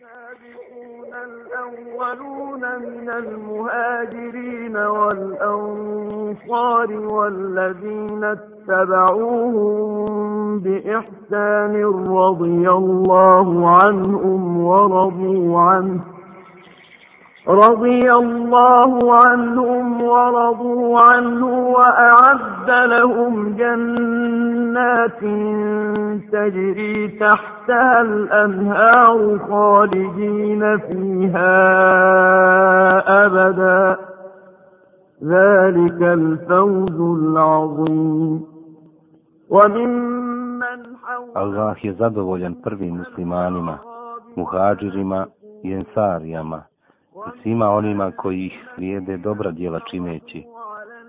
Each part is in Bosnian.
السابقون الأولون من المهاجرين والأنصار والذين اتبعوهم بإحسان رضي الله عنهم ورضوا عنه رضي الله عنهم ورضوا عنه وأعد لهم جنات تجري تحتها الأنهار خالدين فيها أبدا ذلك الفوز العظيم وممن حول الله zadovoljan prvim muslimanima, مهاجرما i svima onima koji ih slijede dobra djela čineći,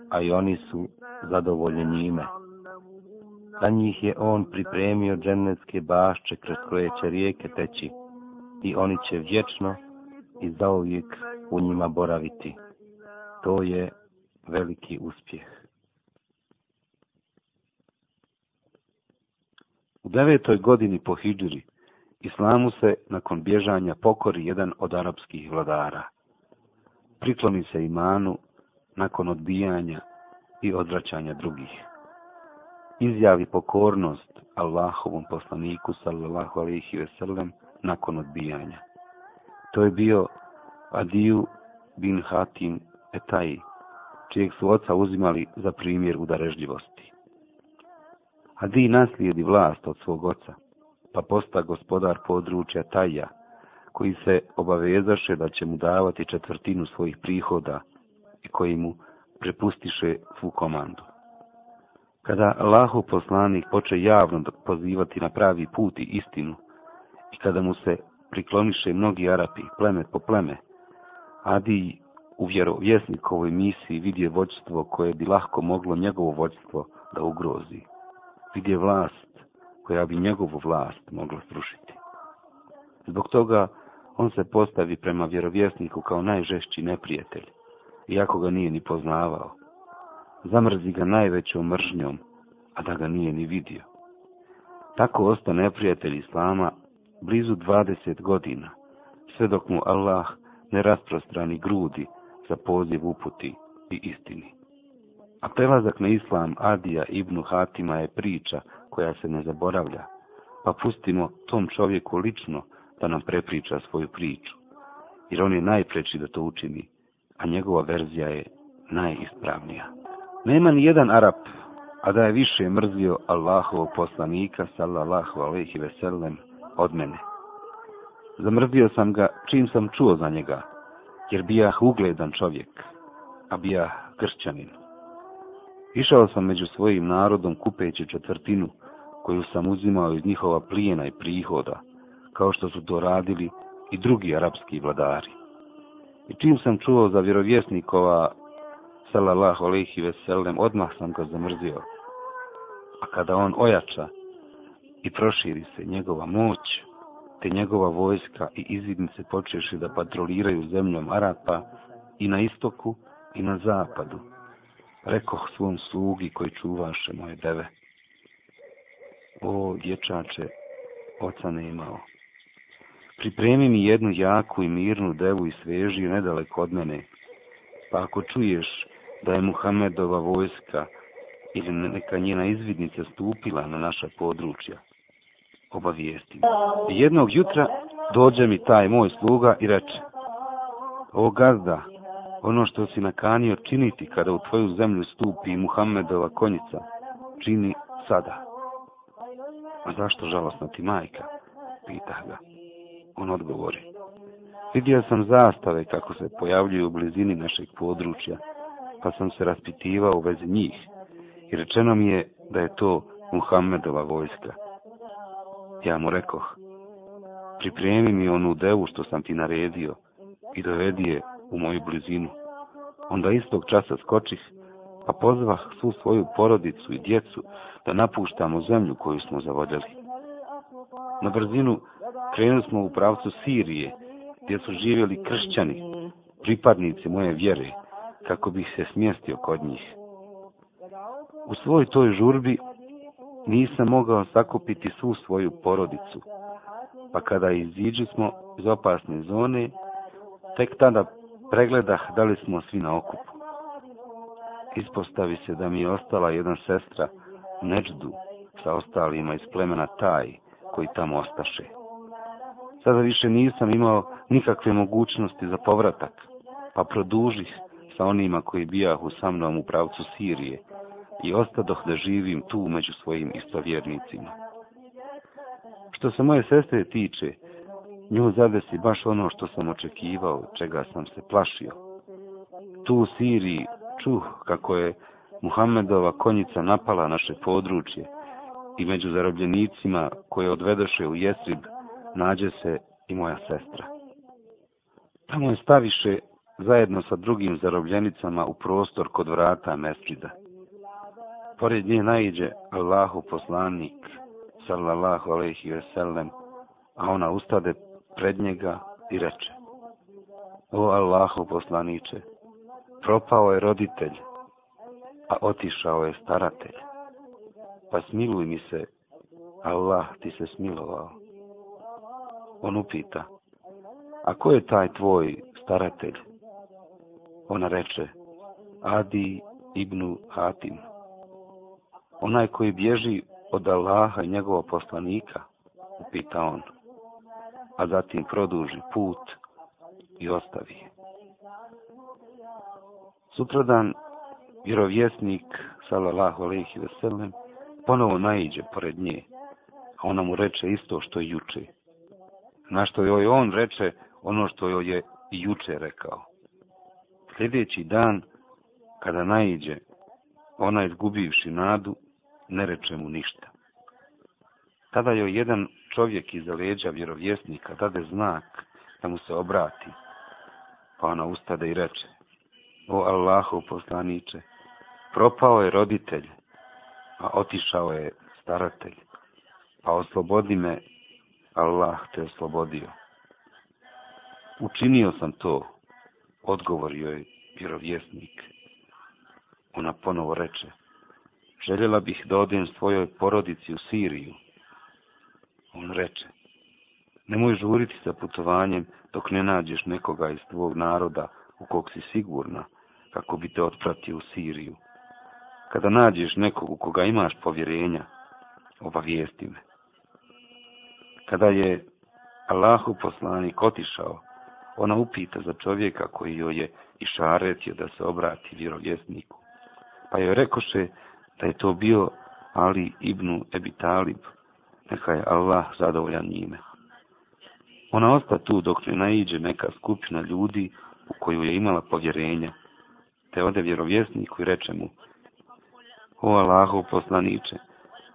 a i oni su zadovoljni njime. Za njih je on pripremio dženevske bašče kroz koje će rijeke teći i oni će vječno i zauvijek u njima boraviti. To je veliki uspjeh. U devetoj godini po Hidžri, islamu se nakon bježanja pokori jedan od arapskih vladara. Prikloni se imanu nakon odbijanja i odvraćanja drugih. Izjavi pokornost Allahovom poslaniku sallallahu alaihi ve sellem nakon odbijanja. To je bio Adiju bin Hatim Etaji, čijeg su oca uzimali za primjer udarežljivosti. Adi naslijedi vlast od svog oca, pa posta gospodar područja Taja, koji se obavezaše da će mu davati četvrtinu svojih prihoda i koji mu prepustiše svu komandu. Kada Allahu poslanik poče javno pozivati na pravi put i istinu, i kada mu se priklomiše mnogi Arapi, pleme po pleme, Adi u vjerovjesnikovoj misiji vidje vođstvo koje bi lahko moglo njegovo vođstvo da ugrozi. Vidje vlast koja bi njegovu vlast mogla srušiti. Zbog toga on se postavi prema vjerovjesniku kao najžešći neprijatelj, iako ga nije ni poznavao. Zamrzi ga najvećom mržnjom, a da ga nije ni vidio. Tako osta neprijatelj Islama blizu 20 godina, sve dok mu Allah ne rasprostrani grudi za poziv uputi i istini. A prelazak na Islam Adija ibn Hatima je priča koja se ne zaboravlja, pa pustimo tom čovjeku lično da nam prepriča svoju priču, jer on je najpreči da to učini, a njegova verzija je najispravnija. Nema ni jedan Arap, a da je više mrzio Allahovog poslanika, sallallahu alaihi veselem, od mene. Zamrzio sam ga čim sam čuo za njega, jer bijah ugledan čovjek, a bijah kršćanin. Išao sam među svojim narodom kupeći četvrtinu koju sam uzimao iz njihova plijena i prihoda, kao što su to radili i drugi arapski vladari. I čim sam čuo za vjerovjesnikova, salallahu alaihi veselem, odmah sam ga zamrzio. A kada on ojača i proširi se njegova moć, te njegova vojska i izidnice počeši da patroliraju zemljom Arapa i na istoku i na zapadu, rekoh svom slugi koji čuvaše moje deve o dječače, oca ne imao. Pripremi mi jednu jaku i mirnu devu i svežiju nedaleko od mene, pa ako čuješ da je Muhamedova vojska ili neka njena izvidnica stupila na naša područja, obavijesti mi. Jednog jutra dođe mi taj moj sluga i reče, o gazda, ono što si nakanio činiti kada u tvoju zemlju stupi Muhammedova konjica, čini sada. A zašto žalostna ti majka? Pita ga. On odgovori. Vidio sam zastave kako se pojavljuju u blizini našeg područja, pa sam se raspitivao u vezi njih. I rečeno mi je da je to Muhammedova vojska. Ja mu rekoh, pripremi mi onu devu što sam ti naredio i dovedi je u moju blizinu. Onda istog časa skočih pa pozvah svu svoju porodicu i djecu da napuštamo zemlju koju smo zavodili. Na brzinu krenuli smo u pravcu Sirije, gdje su živjeli kršćani, pripadnici moje vjere, kako bih se smjestio kod njih. U svoj toj žurbi nisam mogao sakupiti svu svoju porodicu, pa kada iziđi smo iz opasne zone, tek tada pregledah da li smo svi na okupu ispostavi se da mi je ostala jedna sestra Neđdu sa ostalima iz plemena Taj koji tamo ostaše. Sada više nisam imao nikakve mogućnosti za povratak, pa produžih sa onima koji bijahu sa mnom u pravcu Sirije i ostadoh da živim tu među svojim istovjernicima. Što se moje sestre tiče, nju zadesi baš ono što sam očekivao, čega sam se plašio. Tu u Siriji čuh kako je Muhammedova konjica napala naše područje i među zarobljenicima koje odvedoše u Jesrib nađe se i moja sestra. Tamo je staviše zajedno sa drugim zarobljenicama u prostor kod vrata mesđida. Pored nje najđe Allahu poslanik, sallallahu alaihi ve sellem, a ona ustade pred njega i reče, O Allahu poslaniče, propao je roditelj, a otišao je staratelj. Pa smiluj mi se, Allah ti se smilovao. On upita, a ko je taj tvoj staratelj? Ona reče, Adi ibn Hatim. Onaj koji bježi od Allaha i njegova poslanika, upita on, a zatim produži put i ostavi je. Sutradan vjerovjesnik, salallahu alaihi ve sellem, ponovo naiđe pored nje, a ona mu reče isto što i juče. Na što joj on reče ono što joj je i juče rekao. Sljedeći dan, kada naiđe, ona izgubivši nadu, ne reče mu ništa. Tada joj jedan čovjek iza leđa vjerovjesnika dade znak da mu se obrati, pa ona ustade i reče, O Allahu poslaniče, propao je roditelj, a otišao je staratelj, pa oslobodi me, Allah te oslobodio. Učinio sam to, odgovorio je vjerovjesnik. Ona ponovo reče, željela bih da odem svojoj porodici u Siriju. On reče, nemoj žuriti sa putovanjem dok ne nađeš nekoga iz tvog naroda u kog si sigurna, kako bi te otpratio u Siriju. Kada nađeš nekog u koga imaš povjerenja, obavijesti me. Kada je Allahu poslanik otišao, ona upita za čovjeka koji joj je i šaretio da se obrati vjerovjesniku. Pa joj rekoše da je to bio Ali ibn Ebi Talib, neka je Allah zadovoljan njime. Ona osta tu dok ne naiđe neka skupina ljudi u koju je imala povjerenja te ode vjerovjesniku i reče mu, O Allahu poslaniče,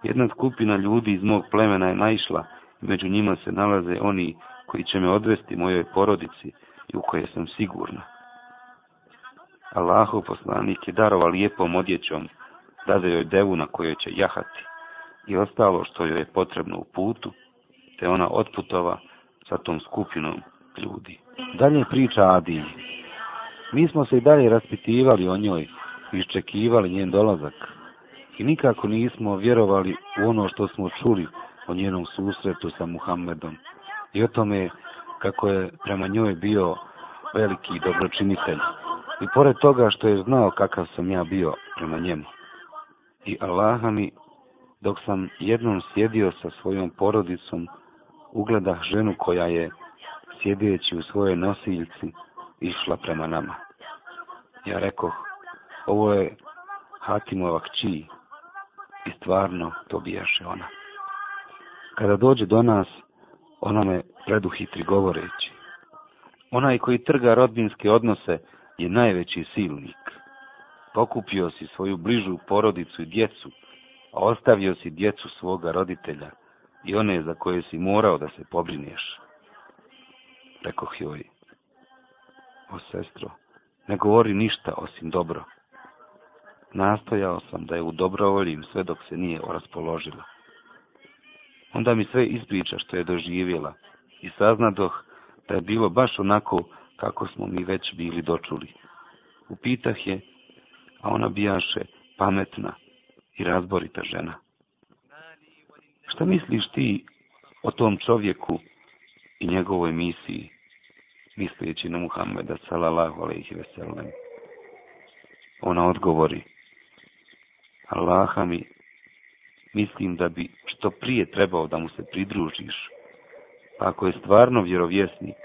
jedna skupina ljudi iz mog plemena je naišla i među njima se nalaze oni koji će me odvesti mojoj porodici i u koje sam sigurna. Allahu poslanik je darova lijepom odjećom, dade joj devu na kojoj će jahati i ostalo što joj je potrebno u putu, te ona otputova sa tom skupinom ljudi. Dalje priča Adilji. Mi smo se i dalje raspitivali o njoj, iščekivali njen dolazak i nikako nismo vjerovali u ono što smo čuli o njenom susretu sa Muhammedom i o tome kako je prema njoj bio veliki dobročinitelj i pored toga što je znao kakav sam ja bio prema njemu. I Allaha mi, dok sam jednom sjedio sa svojom porodicom, ugledah ženu koja je, sjedeći u svojoj nosiljci, išla prema nama. Ja rekoh, ovo je Hatimova kći i stvarno to bijaše ona. Kada dođe do nas, ona me preduhitri govoreći. Onaj koji trga rodbinske odnose je najveći silnik. Pokupio si svoju bližu porodicu i djecu, a ostavio si djecu svoga roditelja i one za koje si morao da se pobrineš. Rekoh joj, o sestro, ne govori ništa osim dobro. Nastojao sam da je u dobrovoljim sve dok se nije raspoložila. Onda mi sve ispriča što je doživjela i saznadoh da je bilo baš onako kako smo mi već bili dočuli. Upitah je, a ona bijaše pametna i razborita žena. Šta misliš ti o tom čovjeku i njegovoj misiji? misleći na Muhammeda sallallahu alaihi ve sellem. Ona odgovori, Allaha mi, mislim da bi što prije trebao da mu se pridružiš, pa ako je stvarno vjerovjesnik,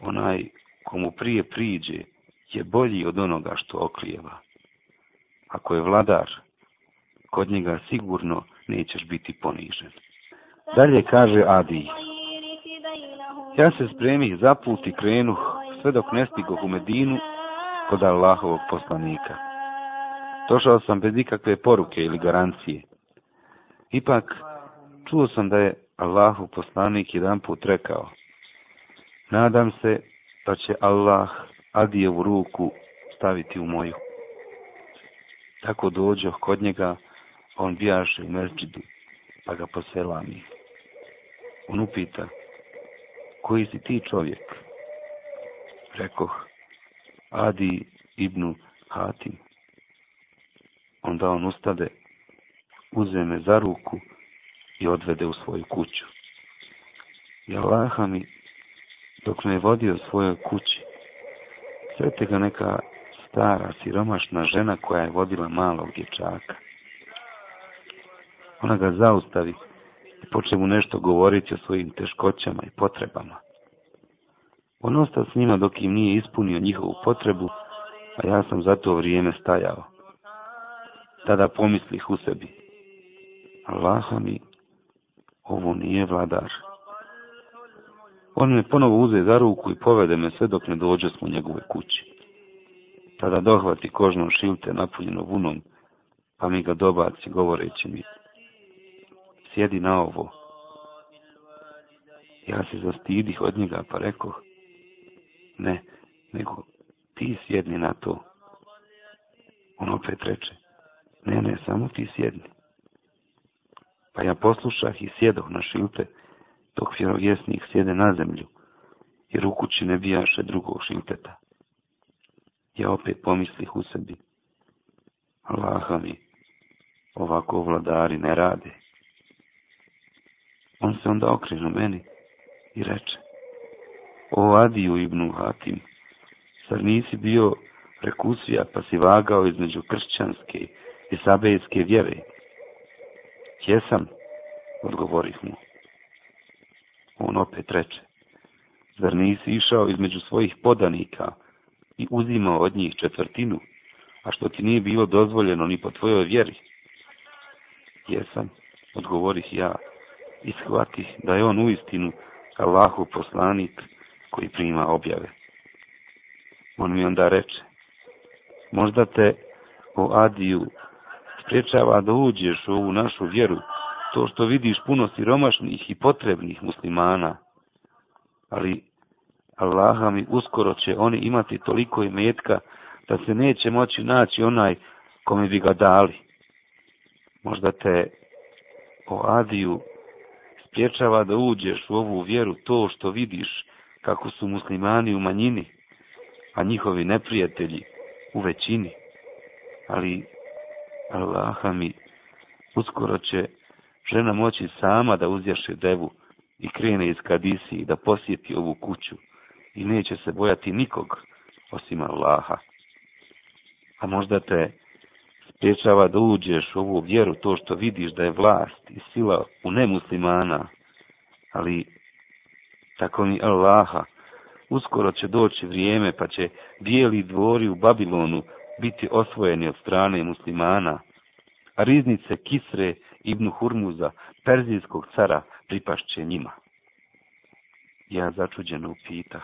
onaj komu prije priđe je bolji od onoga što okrijeva. Ako je vladar, kod njega sigurno nećeš biti ponižen. Dalje kaže Adi, Ja se spremih za put i krenuh sve dok ne stigoh u Medinu kod Allahovog poslanika. Došao sam bez ikakve poruke ili garancije. Ipak, čuo sam da je Allahu poslanik jedan put rekao. Nadam se da će Allah Adijevu ruku staviti u moju. Tako dođo kod njega, on bijaše u mrčidu, pa ga poselami. On upita, koji si ti čovjek? Rekoh, Adi ibnu Hatim. Onda on ustade, uzme me za ruku i odvede u svoju kuću. I Allaha mi, dok me je vodio svojoj kući, srete ga neka stara, siromašna žena koja je vodila malog dječaka. Ona ga zaustavi, počne mu nešto govoriti o svojim teškoćama i potrebama. On ostao s njima dok im nije ispunio njihovu potrebu, a ja sam za to vrijeme stajao. Tada pomislih u sebi. Allaha mi, ovo nije vladar. On me ponovo uze za ruku i povede me sve dok ne dođe smo njegove kući. Tada dohvati kožnom šilte napunjeno vunom, pa mi ga dobaci govoreći mi, sjedi na ovo. Ja se zastidih od njega, pa rekao, ne, nego ti sjedni na to. On opet reče, ne, ne, samo ti sjedni. Pa ja poslušah i sjedoh na šilte, dok vjerovjesnik sjede na zemlju, jer u kući ne bijaše drugog šilteta. Ja opet pomislih u sebi, Allaha mi, ovako vladari ne rade. On se onda okrenu meni i reče, o Adiju ibnu Hatim, zar nisi bio prekusija pa si vagao između kršćanske i sabejske vjere? Jesam, odgovorih mu. On opet reče, zar nisi išao između svojih podanika i uzimao od njih četvrtinu, a što ti nije bilo dozvoljeno ni po tvojoj vjeri? Jesam, odgovorih ja, odgovorih i shvati da je on uistinu Allahu poslanik koji prima objave. On mi onda reče, možda te o Adiju sprečava da uđeš u ovu našu vjeru, to što vidiš puno siromašnih i potrebnih muslimana, ali Allaha mi uskoro će oni imati toliko i metka da se neće moći naći onaj kome bi ga dali. Možda te o Adiju spriječava da uđeš u ovu vjeru to što vidiš kako su muslimani u manjini, a njihovi neprijatelji u većini. Ali, Allaha mi, uskoro će žena moći sama da uzjaše devu i krene iz Kadisi da posjeti ovu kuću i neće se bojati nikog osim Allaha. A možda te sprječava da uđeš u ovu vjeru, to što vidiš da je vlast i sila u nemuslimana, ali tako mi Allaha, uskoro će doći vrijeme pa će bijeli dvori u Babilonu biti osvojeni od strane muslimana, a riznice Kisre ibn Hurmuza, perzijskog cara, pripašće njima. Ja začuđeno upitah,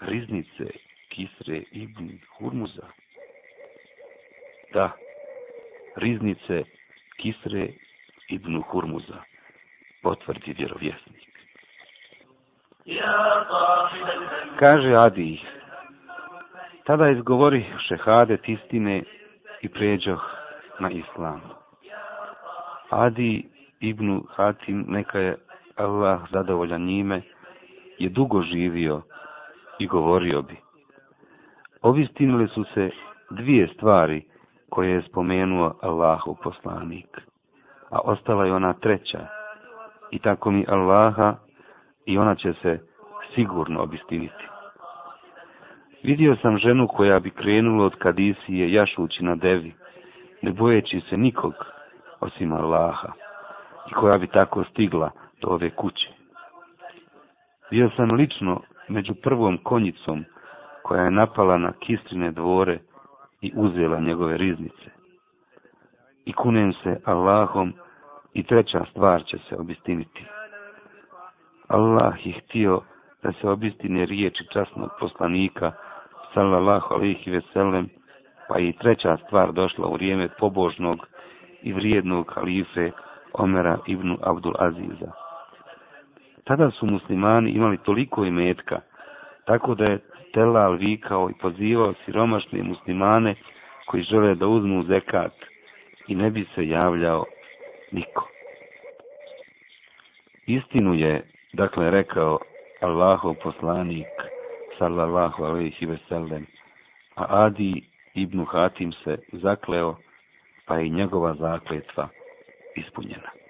riznice Kisre ibn Hurmuza, Hitita, Riznice, Kisre i Dnu Hurmuza, potvrdi vjerovjesnik. Kaže Adi, tada izgovori šehadet istine i pređoh na islam. Adi ibn Hatim, neka je Allah zadovoljan njime, je dugo živio i govorio bi. Ovistinile su se dvije stvari – koje je spomenuo Allahu poslanik. A ostala je ona treća. I tako mi Allaha i ona će se sigurno obistiniti. Vidio sam ženu koja bi krenula od Kadisije jašući na devi, ne bojeći se nikog osim Allaha i koja bi tako stigla do ove kuće. Bio sam lično među prvom konjicom koja je napala na kistrine dvore i uzela njegove riznice. I kunem se Allahom i treća stvar će se obistiniti. Allah je htio da se obistine riječi časnog poslanika sallallahu alaihi veselem, pa i treća stvar došla u vrijeme pobožnog i vrijednog kalife Omera ibn Abdul Aziza. Tada su muslimani imali toliko imetka, tako da je telal vikao i pozivao siromašne muslimane koji žele da uzmu zekat i ne bi se javljao niko. Istinu je, dakle, rekao Allahov poslanik, sallallahu alaihi ve sellem, a Adi ibn Hatim se zakleo, pa je njegova zakletva ispunjena.